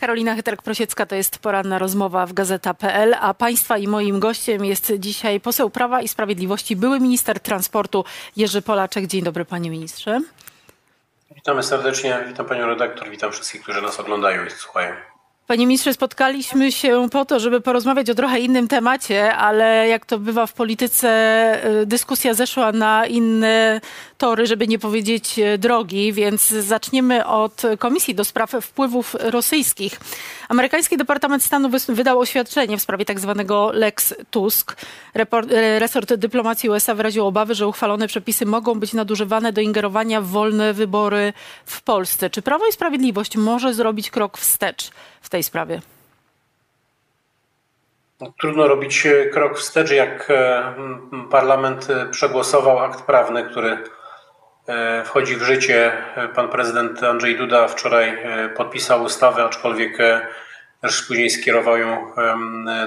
Karolina Chyterk-Prosiecka to jest poranna rozmowa w Gazeta.pl, a Państwa i moim gościem jest dzisiaj poseł Prawa i Sprawiedliwości, były minister transportu Jerzy Polaczek. Dzień dobry panie ministrze. Witamy serdecznie, witam panią redaktor, witam wszystkich, którzy nas oglądają i słuchają. Panie ministrze, spotkaliśmy się po to, żeby porozmawiać o trochę innym temacie, ale jak to bywa w polityce, y, dyskusja zeszła na inne tory, żeby nie powiedzieć y, drogi, więc zaczniemy od Komisji do Spraw Wpływów Rosyjskich. Amerykański Departament Stanu wydał oświadczenie w sprawie tak zwanego Lex Tusk. Y, resort dyplomacji USA wyraził obawy, że uchwalone przepisy mogą być nadużywane do ingerowania w wolne wybory w Polsce. Czy Prawo i Sprawiedliwość może zrobić krok wstecz w tej sprawie? No, trudno robić e, krok wstecz, jak e, parlament e, przegłosował akt prawny, który wchodzi w życie. Pan prezydent Andrzej Duda wczoraj podpisał ustawę, aczkolwiek też później skierował ją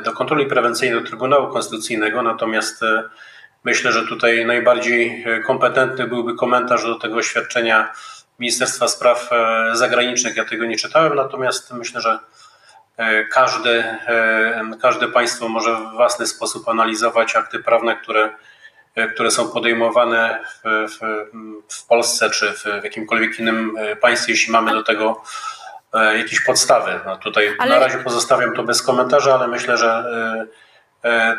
do kontroli prewencyjnej do Trybunału Konstytucyjnego. Natomiast myślę, że tutaj najbardziej kompetentny byłby komentarz do tego oświadczenia Ministerstwa Spraw Zagranicznych. Ja tego nie czytałem, natomiast myślę, że każdy, e, każde państwo może w własny sposób analizować akty prawne, które, e, które są podejmowane w, w, w Polsce czy w, w jakimkolwiek innym państwie, jeśli mamy do tego jakieś podstawy. No tutaj ale... na razie pozostawiam to bez komentarza, ale myślę, że E,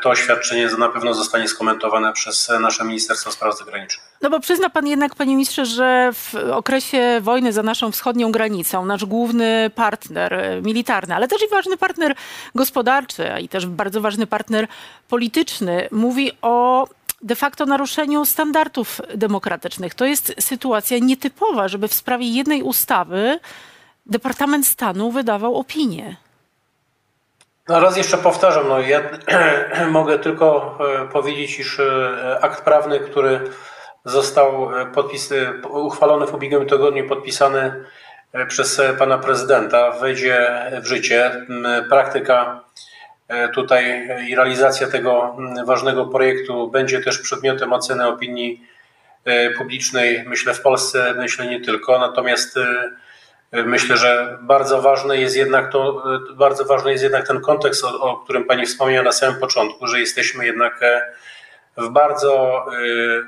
to oświadczenie na pewno zostanie skomentowane przez nasze Ministerstwo Spraw Zagranicznych. No bo przyzna pan jednak, panie ministrze, że w okresie wojny za naszą wschodnią granicą nasz główny partner e, militarny, ale też i ważny partner gospodarczy, i też bardzo ważny partner polityczny mówi o de facto naruszeniu standardów demokratycznych. To jest sytuacja nietypowa, żeby w sprawie jednej ustawy Departament Stanu wydawał opinię. No raz jeszcze powtarzam, no ja mogę tylko e, powiedzieć, iż e, akt prawny, który został e, podpis, uchwalony w ubiegłym tygodniu, podpisany przez pana prezydenta, wejdzie w życie. Praktyka tutaj i realizacja tego ważnego projektu będzie też przedmiotem oceny opinii publicznej, myślę w Polsce, myślę nie tylko. Natomiast Myślę, że bardzo ważny jest jednak to, bardzo ważny jest jednak ten kontekst, o, o którym Pani wspomniała na samym początku, że jesteśmy jednak e, w bardzo, e,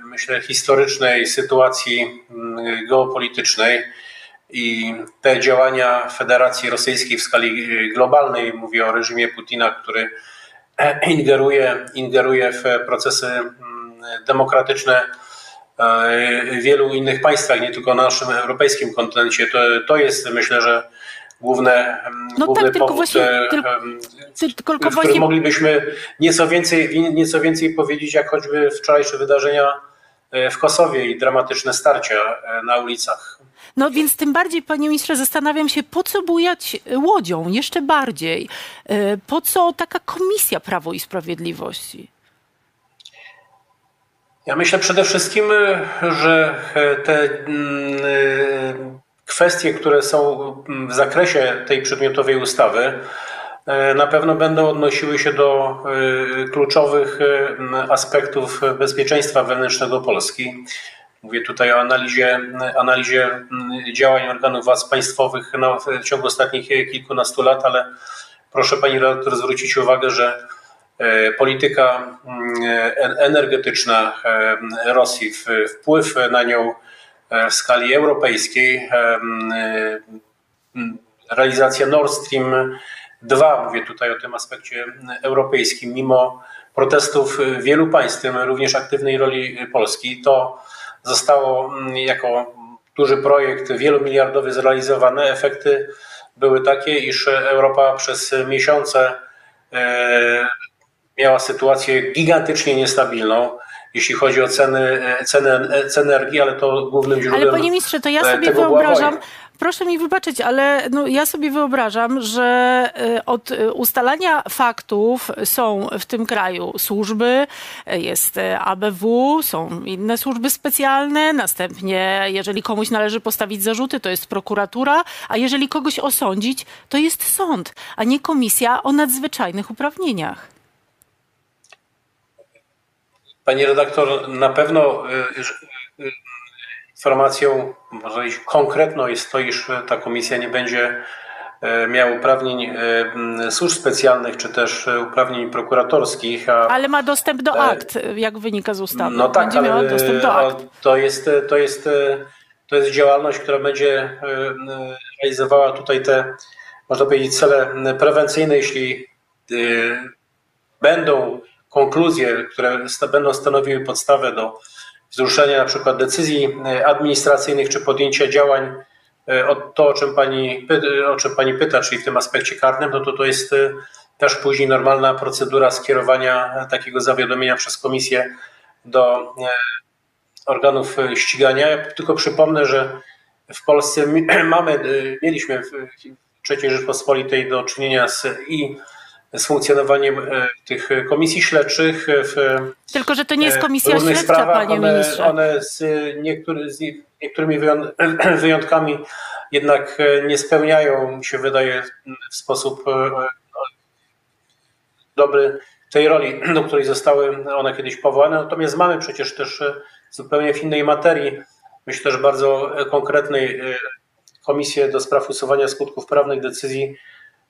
myślę, historycznej sytuacji mm, geopolitycznej i te działania Federacji Rosyjskiej w skali globalnej, mówię o reżimie Putina, który ingeruje, ingeruje w procesy mm, demokratyczne w wielu innych państwach, nie tylko na naszym europejskim kontynencie. To, to jest myślę, że główne, no główny tak, powód, właśnie, e, tylko, tylko w którym właśnie... moglibyśmy nieco więcej, nieco więcej powiedzieć, jak choćby wczorajsze wydarzenia e, w Kosowie i dramatyczne starcia e, na ulicach. No więc tym bardziej, panie ministrze, zastanawiam się, po co bujać łodzią jeszcze bardziej? Po co taka komisja Prawo i Sprawiedliwości? Ja myślę przede wszystkim, że te mm, kwestie, które są w zakresie tej przedmiotowej ustawy, na pewno będą odnosiły się do kluczowych aspektów bezpieczeństwa wewnętrznego Polski. Mówię tutaj o analizie, analizie działań organów władz państwowych no, w ciągu ostatnich kilkunastu lat, ale proszę Pani redaktor zwrócić uwagę, że polityka mm, e, energetyczna e, Rosji, wpływ na nią w skali europejskiej, realizacja Nord Stream 2, mówię tutaj o tym aspekcie europejskim, mimo protestów wielu państw, w tym również aktywnej roli Polski, to zostało jako duży projekt wielomiliardowy zrealizowane. Efekty były takie, iż Europa przez miesiące miała sytuację gigantycznie niestabilną, jeśli chodzi o ceny, ceny, ceny energii, ale to głównym źródłem. Ale panie ministrze, to ja sobie wyobrażam, proszę mi wybaczyć, ale no, ja sobie wyobrażam, że e, od ustalania faktów są w tym kraju służby, jest ABW, są inne służby specjalne, następnie jeżeli komuś należy postawić zarzuty, to jest prokuratura, a jeżeli kogoś osądzić, to jest sąd, a nie komisja o nadzwyczajnych uprawnieniach. Pani redaktor, na pewno y, y, informacją, może konkretną jest to, iż ta komisja nie będzie e, miał uprawnień e, służb specjalnych, czy też e, uprawnień prokuratorskich. A, Ale ma dostęp do akt, jak wynika z ustawy. no tak, Będzie ale miała dostęp do e, akt. to jest, to, jest, e, to jest działalność, która będzie e, e, realizowała tutaj te, można powiedzieć, cele prewencyjne, jeśli e, będą konkluzje, które będą stanowiły podstawę do wzruszenia na przykład decyzji e, administracyjnych czy podjęcia działań e, to, o czym pani, o czym pani pyta, czyli w tym aspekcie karnym, no to to jest e, też później normalna procedura skierowania takiego zawiadomienia przez komisję do organów ścigania. Ja tylko przypomnę, że w Polsce mamy, mieliśmy w III Rzeczpospolitej do czynienia z i z funkcjonowaniem e, tych komisji śledczych w Tylko, że to nie jest e, komisja śledcza, sprawach. panie one, ministrze. One z, niektóry, z niektórymi wyją- wyjątkami jednak e, nie spełniają, mi się wydaje, w sposób dobry tej roli, do której zostały one kiedyś powołane. Natomiast mamy przecież też zupełnie w innej materii, myślę, że bardzo konkretnej Komisję do spraw usuwania skutków prawnych decyzji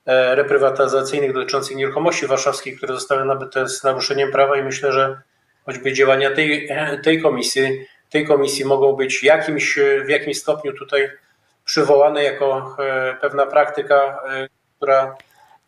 reprywatyzacyjnych dotyczących nieruchomości warszawskich, które zostały nabyte z naruszeniem prawa i myślę, że choćby działania tej, tej komisji, tej komisji mogą być jakimś, w jakimś stopniu tutaj przywołane jako e, pewna praktyka, e, która e,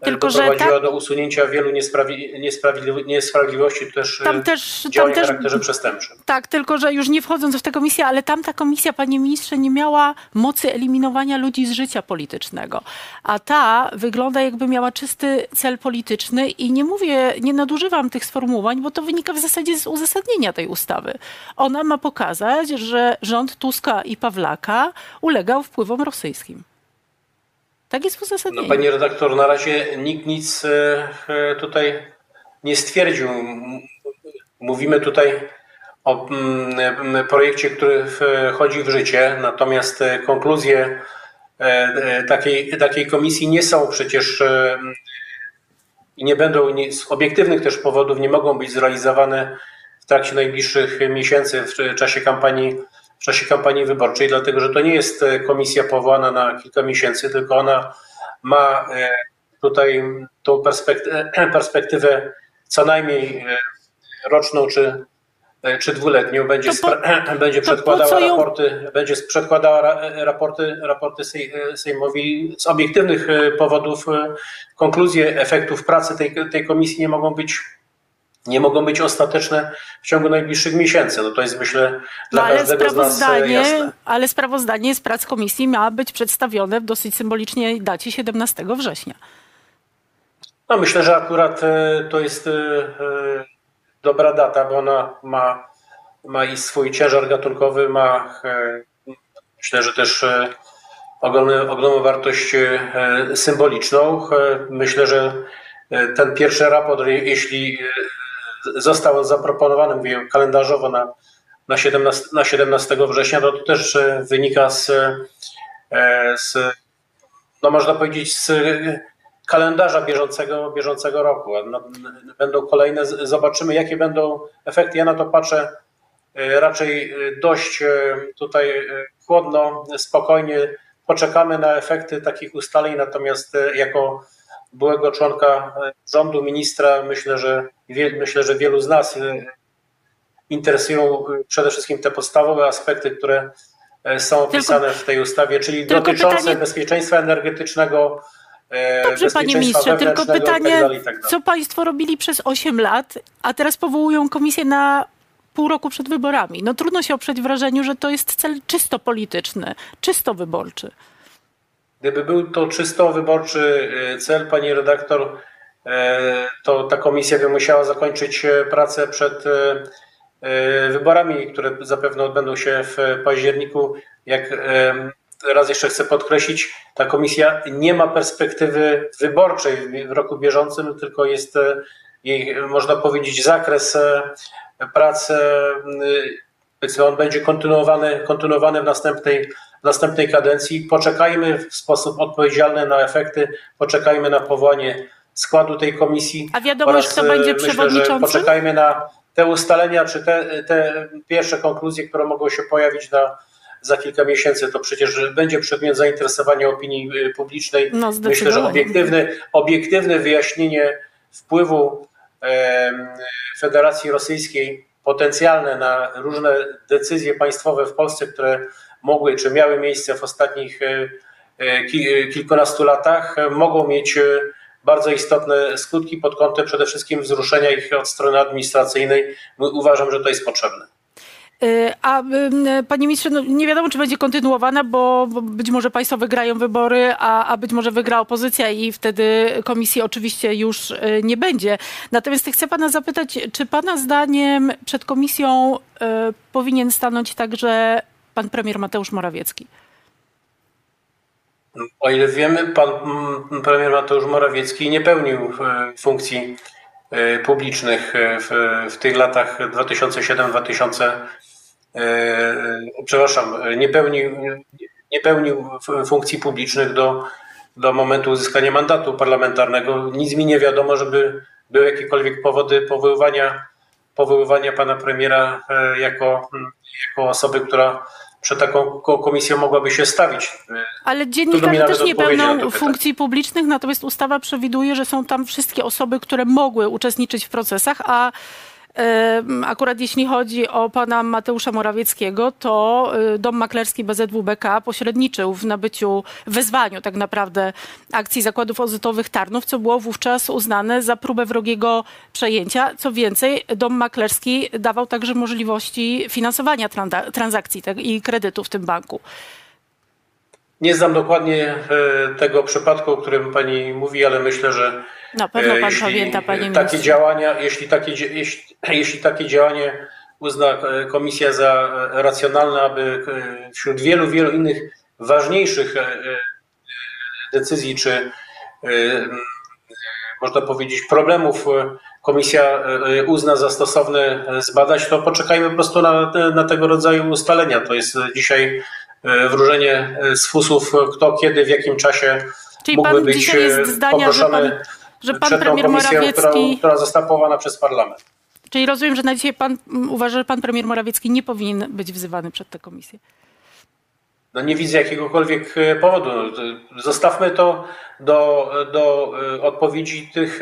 Tylko, że doprowadziła tam- do usunięcia wielu niesprawi, niesprawiedli, niesprawiedliwości, też e, Tam też, tam działań o też charakterze przestępczym. Tak, tylko że już nie wchodząc w tę komisję, ale tamta komisja, panie ministrze, nie miała mocy eliminowania ludzi z życia politycznego. A ta wygląda jakby miała czysty cel polityczny i nie mówię, nie nadużywam tych sformułowań, bo to wynika w zasadzie z uzasadnienia tej ustawy. Ona ma pokazać, że rząd Tuska i Pawlaka ulegał wpływom rosyjskim. Tak jest w No, uzasadnieniu. pani redaktor, na razie nikt nic e, e, tutaj nie stwierdził. Mówimy tutaj o projekcie, który wchodzi w życie, natomiast e, konkluzje takiej, takiej komisji nie są przecież i nie będą z obiektywnych też powodów nie mogą być zrealizowane w trakcie najbliższych miesięcy w czasie kampanii, w czasie kampanii wyborczej, dlatego że to nie jest e, komisja powołana na kilka miesięcy, tylko ona ma e, tutaj tą perspektywę, perspektywę co najmniej e, roczną czy, czy dwuletnią. Będzie, po- będzie przedkładała ją- raporty, będzie przedkładała ra- raporty, raporty sej, Sejmowi z obiektywnych powodów. Konkluzje efektów pracy tej, tej komisji nie mogą być nie mogą być ostateczne w ciągu najbliższych miesięcy. No to jest myślę No, dla ale każdego z nas e, sprawozdanie, jasne. ale sprawozdanie z prac komisji ma być przedstawione w dosyć symbolicznej dacie 17 września. No myślę, że akurat e, to jest e, dobra data, bo ona ma, ma i swój ciężar gatunkowy, ma myślę, że też ogromny, ogromną wartość symboliczną. Myślę, że ten pierwszy raport, je- jeśli został zaproponowany mówię, kalendarzowo na, na, 17, na 17 września, to, też e, wynika z, e, z no można powiedzieć, z kalendarza bieżącego, bieżącego roku. No, Będą kolejne, zobaczymy jakie będą efekty. Ja na to patrzę e, raczej dość tutaj chłodno, spokojnie. Poczekamy na efekty takich ustaleń, natomiast jako byłego członka e, rządu, ministra, myślę, że, myślę, że wielu z nas e, interesują e, przede wszystkim te podstawowe aspekty, które są opisane w tej ustawie, czyli tylko dotyczące pytanie- bezpieczeństwa energetycznego, Dobrze, panie ministrze, tylko wewnętrznego pytanie, tak dalej, tak co państwo robili przez 8 lat, a teraz powołują komisję na pół roku przed wyborami. No trudno się oprzeć wrażeniu, że to jest cel czysto polityczny, czysto wyborczy. Gdyby był to czysto wyborczy e, cel, pani redaktor, e, to ta komisja by musiała zakończyć e, pracę przed wyborami, które zapewne odbędą się w październiku. Jak raz jeszcze chcę podkreślić, ta komisja nie ma perspektywy wyborczej w roku bieżącym, tylko jest jej, można powiedzieć, zakres prac, powiedzmy, on będzie kontynuowany, kontynuowany w następnej, następnej kadencji. Poczekajmy w sposób odpowiedzialny na efekty, poczekajmy na powołanie składu tej komisji. A wiadomo już, kto e, będzie myślę, przewodniczącym? Poczekajmy na te ustalenia, czy te, te pierwsze konkluzje, które mogą się pojawić na, za kilka miesięcy, to przecież będzie przedmiot zainteresowania opinii publicznej. No, Myślę, że obiektywne, obiektywne wyjaśnienie wpływu Federacji Rosyjskiej potencjalne na różne decyzje państwowe w Polsce, które mogły czy miały miejsce w ostatnich kilkunastu latach, mogą mieć bardzo istotne skutki pod kątem przede wszystkim wzruszenia ich od strony administracyjnej. Uważam, że to jest potrzebne. Y, a panie ministrze, no nie wiadomo, czy będzie kontynuowana, bo, być może państwo wygrają wybory, a, a, być może wygra opozycja i wtedy komisji oczywiście już y, nie będzie. Natomiast chcę pana zapytać, czy pana zdaniem przed komisją y, powinien stanąć także pan premier Mateusz Morawiecki? O ile wiemy, pan mm, premier Mateusz Morawiecki nie pełnił funkcji publicznych e, w, w tych latach 2007-2000. Przepraszam, nie pełnił, nie pełnił funkcji publicznych do, do momentu uzyskania mandatu parlamentarnego. Nic mi nie wiadomo, żeby były jakiekolwiek powody powoływania, powoływania pana premiera jako, jako osoby, która przed taką komisją mogłaby się stawić. Ale dziennikarze też nie pełnią funkcji publicznych, natomiast ustawa przewiduje, że są tam wszystkie osoby, które mogły uczestniczyć w procesach, a Akurat jeśli chodzi o pana Mateusza Morawieckiego, to y, Dom Maklerski BZWBK pośredniczył w nabyciu, wezwaniu tak naprawdę akcji zakładów ozytowych Tarnów, co było wówczas uznane za próbę wrogiego przejęcia. Co więcej, Dom Maklerski dawał także możliwości finansowania transakcji i kredytu w tym banku. Nie znam dokładnie e, tego przypadku, o którym pani mówi, ale myślę, że na pewno pan jeśli pamięta, panie takie działania, jeśli takie, jeśli, jeśli takie działanie uzna e, komisja za racjonalne, aby e, wśród wielu, wielu innych ważniejszych decyzji, czy można powiedzieć problemów komisja uzna za stosowne zbadać, to poczekajmy po prostu na, na tego rodzaju ustalenia. To jest dzisiaj E, wróżenie z fusów, kto, kiedy, w jakim czasie Czyli mógłby pan być jest e, zdania, że pan, że pan premier Morawiecki... Która, która została powołana przez parlament. Czyli rozumiem, że na dzisiaj pan uważa, że pan premier Morawiecki nie powinien być wzywany przed tę komisję. No nie widzę jakiegokolwiek e, powodu. Zostawmy to do, do odpowiedzi tych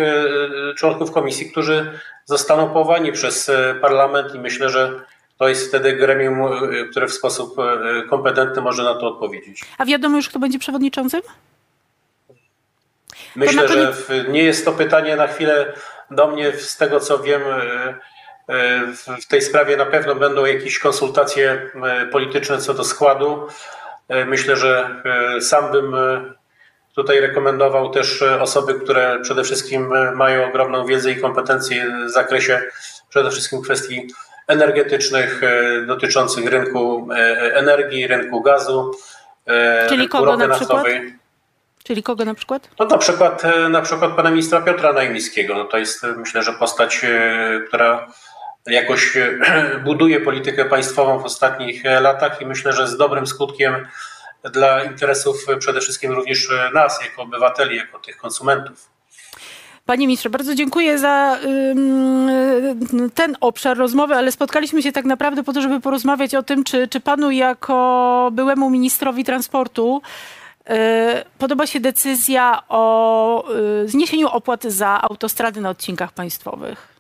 członków komisji, którzy zostaną powołani przez parlament i myślę, że to jest wtedy gremium, e, które w sposób e, kompetentny może na to odpowiedzieć. A wiadomo już, kto będzie przewodniczącym? Myślę, że nie jest to pytanie na chwilę do mnie. Z tego co wiem, e, w tej sprawie na pewno będą jakieś konsultacje polityczne co do składu. Myślę, że sam bym tutaj rekomendował też osoby, które przede wszystkim mają ogromną wiedzę i kompetencje w zakresie przede wszystkim kwestii energetycznych e, dotyczących rynku e, energii, rynku gazu, e, Czyli kogo ropy na naftowej. Przykład? Czyli kogo na przykład? No na przykład, na przykład pana ministra Piotra Najmiskiego. No to jest myślę, że postać, która jakoś buduje politykę państwową w ostatnich latach i myślę, że z dobrym skutkiem dla interesów przede wszystkim również nas, jako obywateli, jako tych konsumentów. Panie ministrze, bardzo dziękuję za ten obszar rozmowy, ale spotkaliśmy się tak naprawdę po to, żeby porozmawiać o tym, czy, czy panu jako byłemu ministrowi transportu y, podoba się decyzja o y, zniesieniu opłat za autostrady na odcinkach państwowych.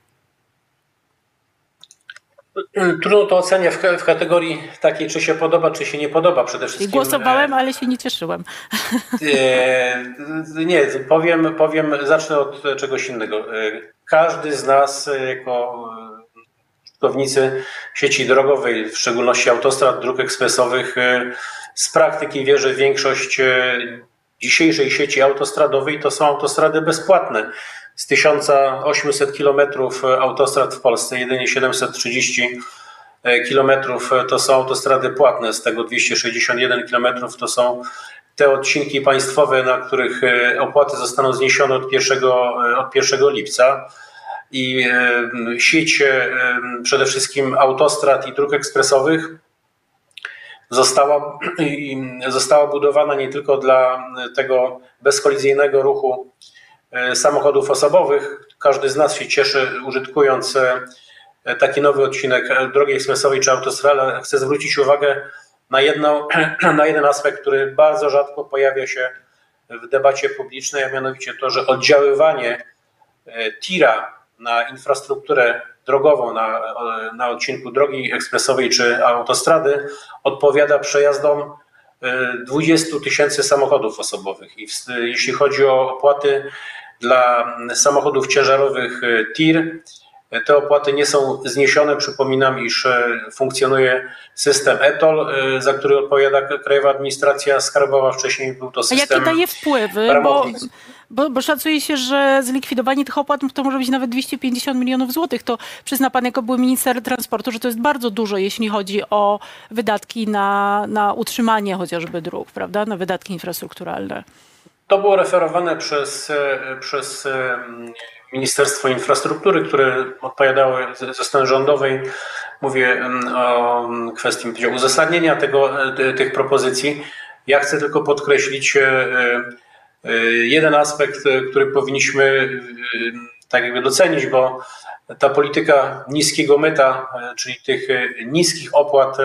Trudno to oceniać w, kategorii takiej, czy się podoba, czy się nie podoba przede wszystkim. Głosowałem, ale się nie cieszyłem. E, nie, powiem, powiem, zacznę od czegoś innego. E, każdy z nas jako użytkownicy sieci drogowej, w szczególności autostrad, dróg ekspresowych, e, z praktyki wie, że większość dzisiejszej sieci autostradowej to są autostrady bezpłatne z 1800 km autostrad w Polsce jedynie 730 km to są autostrady płatne, z tego 261 km to są te odcinki państwowe, na których e, opłaty zostaną zniesione od 1, e, od 1 lipca. I e, sieć przede wszystkim autostrad i dróg ekspresowych została, została budowana nie tylko dla tego bezkolizyjnego ruchu E, samochodów osobowych. Każdy z nas się cieszy użytkując e, taki nowy odcinek drogi ekspresowej czy autostrady. Chcę zwrócić uwagę na, jedną, na jeden aspekt, który bardzo rzadko pojawia się w debacie publicznej, a mianowicie to, że oddziaływanie tira na infrastrukturę drogową na, na odcinku drogi ekspresowej czy autostrady odpowiada przejazdom 20 tysięcy samochodów osobowych. I jeśli chodzi o opłaty dla samochodów ciężarowych TIR, te opłaty nie są zniesione. Przypominam, iż e, funkcjonuje system ETOL, e, za który odpowiada Krajowa Administracja Skarbowa. Wcześniej był to system. A jakie daje wpływy? Bo, bo, bo, szacuje się, że zlikwidowanie tych opłat to może być nawet 250 milionów złotych. To przyzna pan jako były minister transportu, że to jest bardzo dużo, jeśli chodzi o wydatki na, na utrzymanie chociażby dróg, prawda? Na wydatki infrastrukturalne. To było referowane przez, e, przez Ministerstwo Infrastruktury, które odpowiadało ze strony rządowej. Mówię mm, o kwestii uzasadnienia tego, e, tych propozycji. Ja chcę tylko podkreślić e, e, jeden aspekt, który powinniśmy tak jakby docenić, bo ta polityka niskiego meta, czyli tych niskich opłat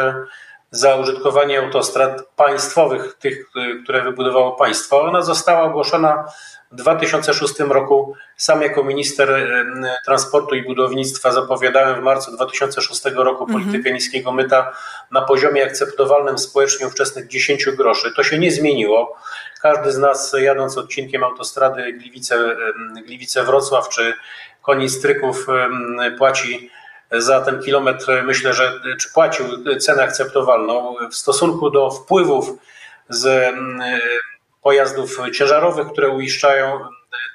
za użytkowanie autostrad państwowych, tych, które wybudowało państwo, ona została ogłoszona w 2006 roku sam jako minister transportu i budownictwa zapowiadałem w marcu 2006 roku mhm. politykę niskiego myta na poziomie akceptowalnym społecznie ówczesnych 10 groszy. To się nie zmieniło. Każdy z nas jadąc odcinkiem autostrady Gliwice, Gliwice Wrocław czy Koni Stryków płaci za ten kilometr, myślę, że czy płacił cenę akceptowalną w stosunku do wpływów z pojazdów ciężarowych, które uiszczają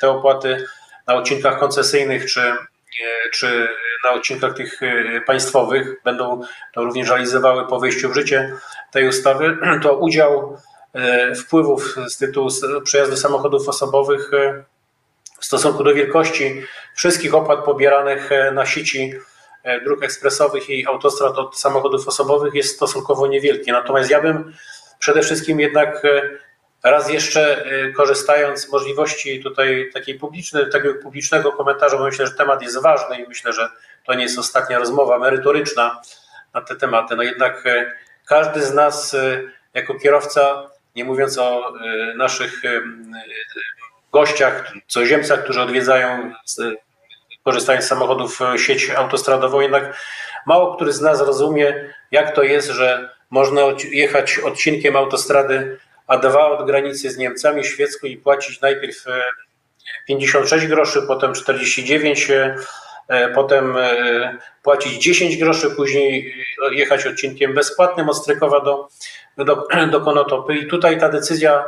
te opłaty na odcinkach koncesyjnych czy, czy na odcinkach tych e, państwowych, będą to również realizowały po wejściu w życie tej ustawy, to udział e, wpływów z tytułu przejazdu samochodów osobowych e, w stosunku do wielkości wszystkich opłat pobieranych na sieci dróg ekspresowych i autostrad od samochodów osobowych jest stosunkowo niewielki. Natomiast ja bym przede wszystkim jednak Raz jeszcze y, korzystając z możliwości tutaj takiej publicznej, takiego publicznego komentarza, bo myślę, że temat jest ważny i myślę, że to nie jest ostatnia rozmowa merytoryczna na te tematy. No jednak każdy z nas jako kierowca, nie mówiąc o naszych gościach, cudzoziemcach, którzy odwiedzają, korzystając z samochodów sieć autostradową, jednak mało który z nas rozumie, jak to jest, że można jechać odcinkiem autostrady a 2 od granicy z Niemcami świecką i płacić najpierw 56 e, groszy, potem 49, e, e, potem płacić 10 groszy, później jechać odcinkiem bezpłatnym od Strykowa do, do, do Konotopy. I tutaj ta decyzja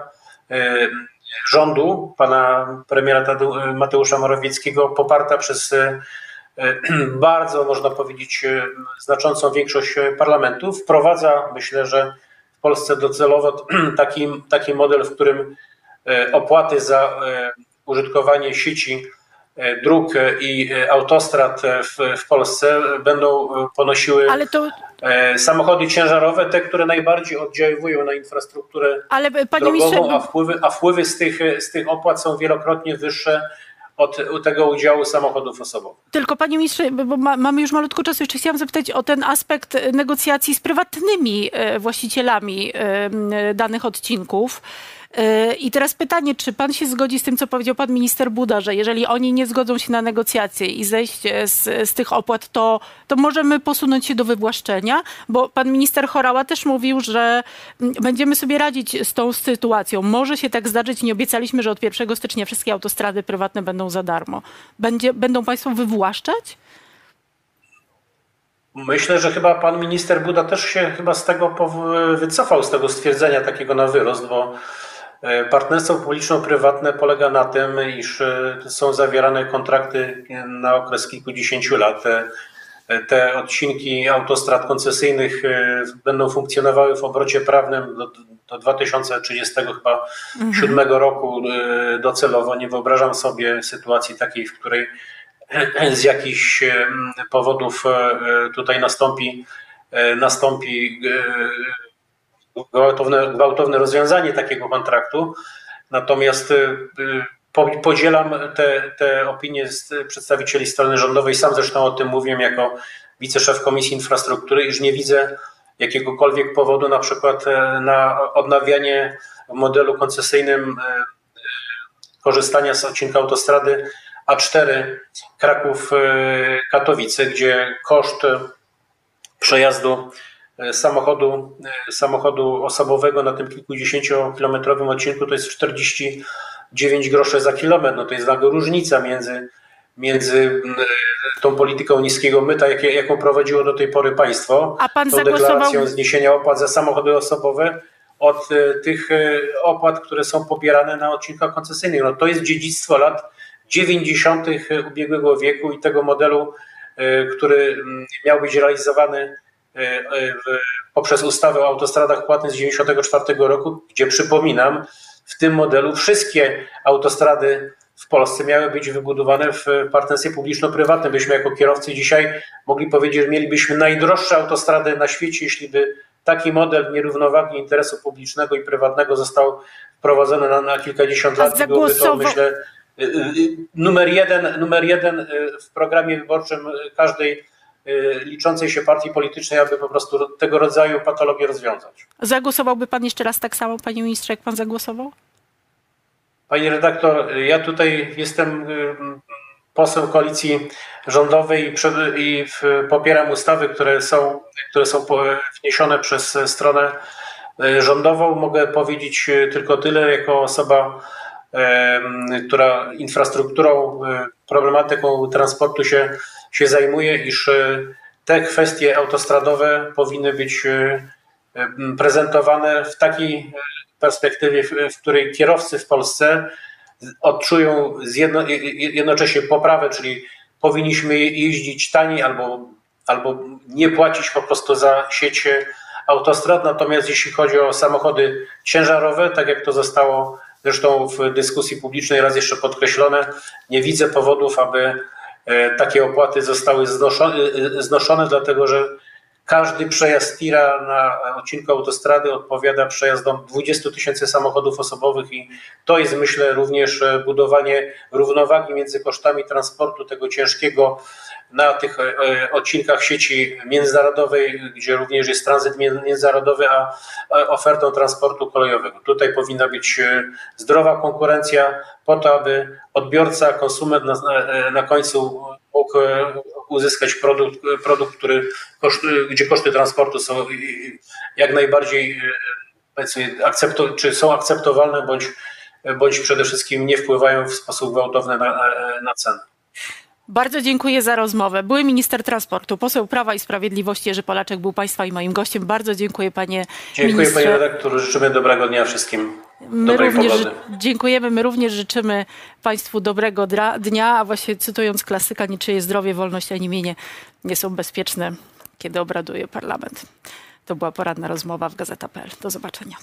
rządu, pana premiera Mateusza Morawieckiego, poparta przez bardzo, można powiedzieć, znaczącą większość parlamentu, wprowadza, myślę, że w Polsce docelowo taki, taki model, w którym e, opłaty za e, użytkowanie sieci e, dróg i autostrad w, w Polsce będą ponosiły to... samochody ciężarowe, te, które najbardziej oddziaływują na infrastrukturę Ale, drogową, a, wpływy, a wpływy z tych, z tych opłat są wielokrotnie wyższe od tego udziału samochodów osobowych. Tylko panie ministrze, bo ma, mamy już malutko czasu, jeszcze chciałam zapytać o ten aspekt negocjacji z prywatnymi e, właścicielami e, danych odcinków. E, I teraz pytanie, czy pan się zgodzi z tym, co powiedział pan minister Buda, że jeżeli oni nie zgodzą się na negocjacje i zejście z, z tych opłat, to, to możemy posunąć się do wywłaszczenia? Bo pan minister Chorała też mówił, że mm, będziemy sobie radzić z tą sytuacją. Może się tak zdarzyć, nie obiecaliśmy, że od 1 stycznia wszystkie autostrady prywatne będą za darmo. Będzie, będą państwo wywłaszczać? Myślę, że chyba pan minister Buda też się chyba z tego wycofał, z tego stwierdzenia takiego na wyrost, bo E, partnerstwo publiczno-prywatne polega na tym, iż e, są zawierane kontrakty na okres kilkudziesięciu lat. Te odcinki autostrad koncesyjnych e, będą funkcjonowały w obrocie prawnym do, do 2030 chyba mhm. roku docelowo. Nie wyobrażam sobie sytuacji takiej, w której z jakichś powodów tutaj nastąpi, nastąpi gwałtowne, gwałtowne rozwiązanie takiego kontraktu. Natomiast y, y, podzielam te, te opinie przedstawicieli strony rządowej. Sam zresztą o tym mówiłem jako wiceszef Komisji Infrastruktury, iż nie widzę jakiegokolwiek powodu, na przykład na odnawianie w modelu koncesyjnym korzystania z odcinka autostrady A4 Kraków-Katowice, gdzie koszt przejazdu samochodu, samochodu osobowego na tym kilkudziesięciokilometrowym odcinku to jest 49 groszy za kilometr. No to jest taka różnica między, między tą polityką niskiego myta, jak, jaką prowadziło do tej pory państwo, A pan tą zagłosował... deklaracją zniesienia opłat za samochody osobowe od tych opłat, które są pobierane na odcinkach koncesyjnych. No to jest dziedzictwo lat 90. ubiegłego wieku i tego modelu, który miał być realizowany poprzez ustawę o autostradach płatnych z 1994 roku, gdzie przypominam, w tym modelu wszystkie autostrady w Polsce miały być wybudowane w partnerstwie publiczno-prywatnym. Byśmy jako kierowcy dzisiaj mogli powiedzieć, że mielibyśmy najdroższe autostrady na świecie, jeśli by taki model nierównowagi interesu publicznego i prywatnego został wprowadzony na, na kilkadziesiąt lat. Byłoby to, myślę, y, y, numer jeden, numer jeden y, w programie wyborczym każdej y, liczącej się partii politycznej, aby po prostu tego rodzaju patologię rozwiązać. Zagłosowałby pan jeszcze raz tak samo, panie ministrze, jak pan zagłosował? Pani redaktor, ja tutaj jestem y, poseł koalicji rządowej i, popieram ustawy, które są, które są wniesione przez stronę y, rządową. Mogę powiedzieć y, tylko tyle, jako osoba, która infrastrukturą, y, problematyką transportu się, się zajmuje, iż y, te kwestie autostradowe powinny być y, em, prezentowane w takiej perspektywie, w, której kierowcy w Polsce odczują zjedno, jednocześnie poprawę, czyli powinniśmy jeździć taniej albo, albo nie płacić po prostu za sieć autostrad. Natomiast jeśli chodzi o samochody ciężarowe, tak jak to zostało zresztą w dyskusji publicznej raz jeszcze podkreślone, nie widzę powodów, aby e, takie opłaty zostały znoszone, e, znoszone dlatego że każdy przejazd tira na odcinku autostrady odpowiada przejazdom 20 tysięcy samochodów osobowych i to jest myślę również e, budowanie równowagi między kosztami transportu tego ciężkiego na tych e, e, odcinkach sieci międzynarodowej, gdzie również jest tranzyt mię- międzynarodowy, a ofertą transportu kolejowego. Tutaj powinna być e, zdrowa konkurencja po to, aby odbiorca, konsument na, na- na końcu mógł e, uzyskać produkt, produkt który gdzie koszty transportu są jak najbardziej e, czy są akceptowalne, bądź, bądź przede wszystkim nie wpływają w sposób gwałtowny na, na cenę. Bardzo dziękuję za rozmowę. Były minister transportu, poseł Prawa i Sprawiedliwości Jerzy Polaczek był państwa i moim gościem. Bardzo dziękuję panie Dziękuję ministrze. panie redaktor, życzymy dobrego dnia wszystkim. My Dobrej również pogody. dziękujemy. My również życzymy Państwu dobrego dnia, a właśnie cytując klasyka, niczyje zdrowie, wolność ani mienie nie są bezpieczne, kiedy obraduje parlament. To była poranna rozmowa w Gazeta.pl. Do zobaczenia.